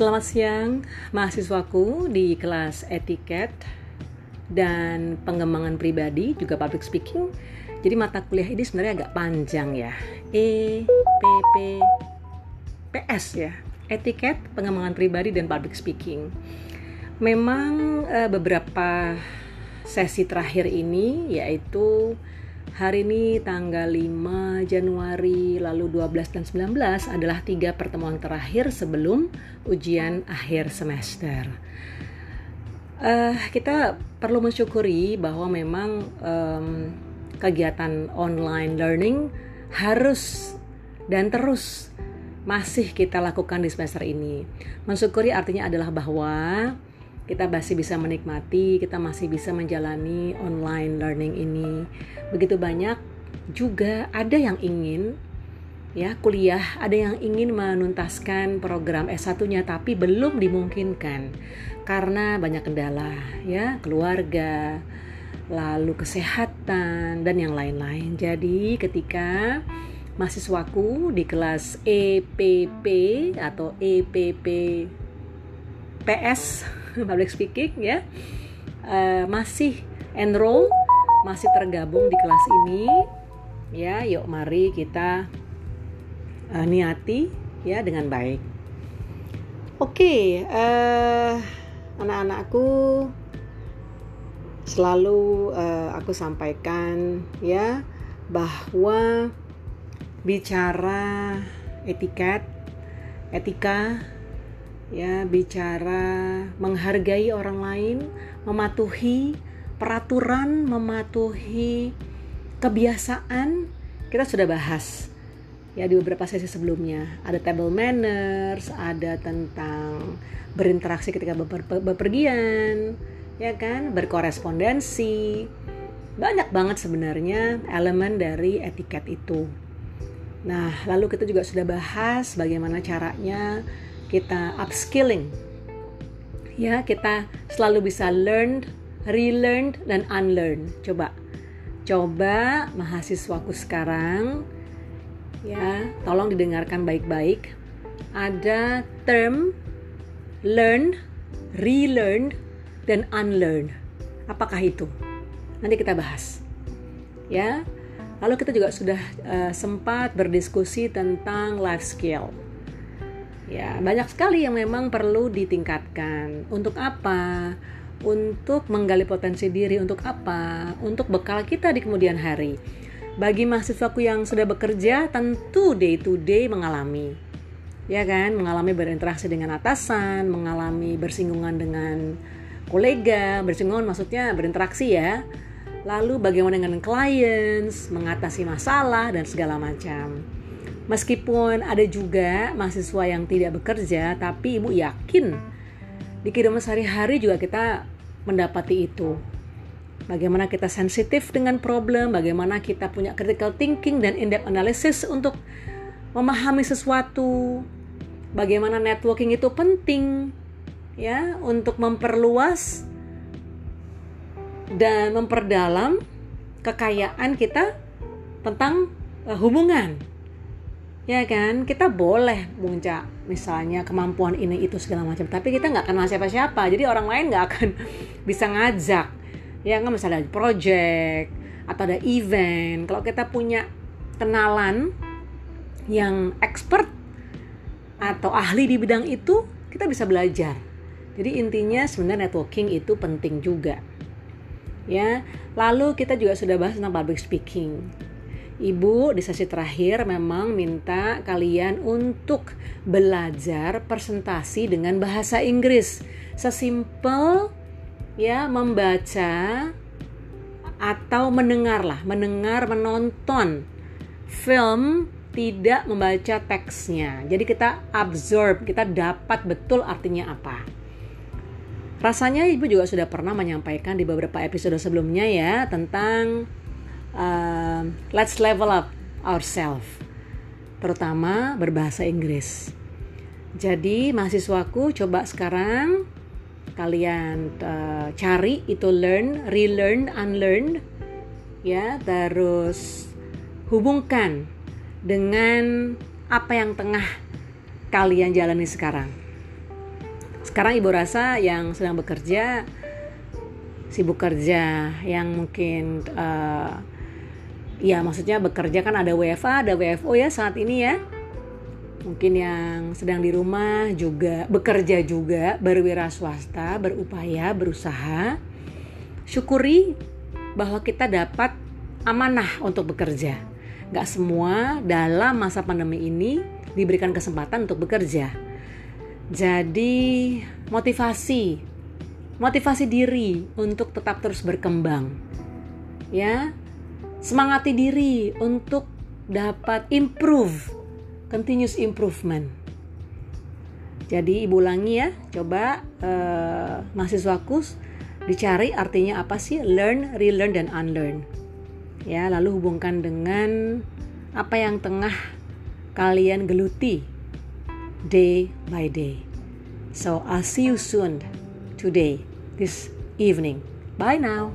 Selamat siang, mahasiswaku di kelas etiket dan pengembangan pribadi, juga public speaking. Jadi mata kuliah ini sebenarnya agak panjang ya. E, P, P, PS ya. Etiket, pengembangan pribadi dan public speaking. Memang e, beberapa sesi terakhir ini yaitu Hari ini tanggal 5 Januari lalu 12 dan 19 adalah tiga pertemuan terakhir sebelum ujian akhir semester. Uh, kita perlu mensyukuri bahwa memang um, kegiatan online learning harus dan terus masih kita lakukan di semester ini. Mensyukuri artinya adalah bahwa kita masih bisa menikmati, kita masih bisa menjalani online learning ini. Begitu banyak juga ada yang ingin ya kuliah, ada yang ingin menuntaskan program S1-nya tapi belum dimungkinkan karena banyak kendala ya, keluarga, lalu kesehatan dan yang lain-lain. Jadi ketika mahasiswaku di kelas EPP atau EPP PS public speaking ya. Uh, masih enroll masih tergabung di kelas ini. Ya yuk mari kita uh, niati ya dengan baik. Oke okay, uh, anak-anakku selalu uh, aku sampaikan ya bahwa bicara etiket etika ya bicara menghargai orang lain, mematuhi peraturan, mematuhi kebiasaan kita sudah bahas ya di beberapa sesi sebelumnya. Ada table manners, ada tentang berinteraksi ketika beper bepergian, ya kan, berkorespondensi. Banyak banget sebenarnya elemen dari etiket itu. Nah, lalu kita juga sudah bahas bagaimana caranya kita upskilling. Ya, kita selalu bisa learn, relearn dan unlearn. Coba coba mahasiswaku sekarang ya, tolong didengarkan baik-baik. Ada term learn, relearn dan unlearn. Apakah itu? Nanti kita bahas. Ya. Lalu kita juga sudah uh, sempat berdiskusi tentang life skill Ya, banyak sekali yang memang perlu ditingkatkan. Untuk apa? Untuk menggali potensi diri, untuk apa? Untuk bekal kita di kemudian hari. Bagi mahasiswaku yang sudah bekerja, tentu day to day mengalami. Ya kan, mengalami berinteraksi dengan atasan, mengalami bersinggungan dengan kolega, bersinggungan maksudnya berinteraksi ya. Lalu bagaimana dengan clients, mengatasi masalah dan segala macam. Meskipun ada juga mahasiswa yang tidak bekerja, tapi ibu yakin di kehidupan sehari-hari juga kita mendapati itu. Bagaimana kita sensitif dengan problem, bagaimana kita punya critical thinking dan in-depth analysis untuk memahami sesuatu. Bagaimana networking itu penting ya untuk memperluas dan memperdalam kekayaan kita tentang uh, hubungan ya kan? Kita boleh muncak misalnya kemampuan ini itu segala macam. Tapi kita nggak kenal siapa-siapa. Jadi orang lain nggak akan bisa ngajak. Ya nggak? Misalnya ada project atau ada event. Kalau kita punya kenalan yang expert atau ahli di bidang itu kita bisa belajar. Jadi intinya sebenarnya networking itu penting juga. Ya lalu kita juga sudah bahas tentang public speaking Ibu di sesi terakhir memang minta kalian untuk belajar presentasi dengan bahasa Inggris. Sesimpel ya membaca atau mendengar lah, mendengar, menonton film tidak membaca teksnya. Jadi kita absorb, kita dapat betul artinya apa. Rasanya ibu juga sudah pernah menyampaikan di beberapa episode sebelumnya ya tentang uh, let's level up ourselves terutama berbahasa Inggris. Jadi mahasiswaku coba sekarang kalian uh, cari itu learn, relearn, unlearn ya terus hubungkan dengan apa yang tengah kalian jalani sekarang. Sekarang ibu rasa yang sedang bekerja sibuk kerja yang mungkin uh, ya maksudnya bekerja kan ada WFA ada WFO ya saat ini ya. Mungkin yang sedang di rumah juga bekerja juga berwira swasta berupaya berusaha. Syukuri bahwa kita dapat amanah untuk bekerja. Gak semua dalam masa pandemi ini diberikan kesempatan untuk bekerja. Jadi motivasi motivasi diri untuk tetap terus berkembang ya semangati diri untuk dapat improve continuous improvement. Jadi ibu ulangi ya, coba uh, mahasiswaku dicari artinya apa sih learn, relearn dan unlearn. Ya, lalu hubungkan dengan apa yang tengah kalian geluti day by day. So I'll see you soon today, this evening. Bye now.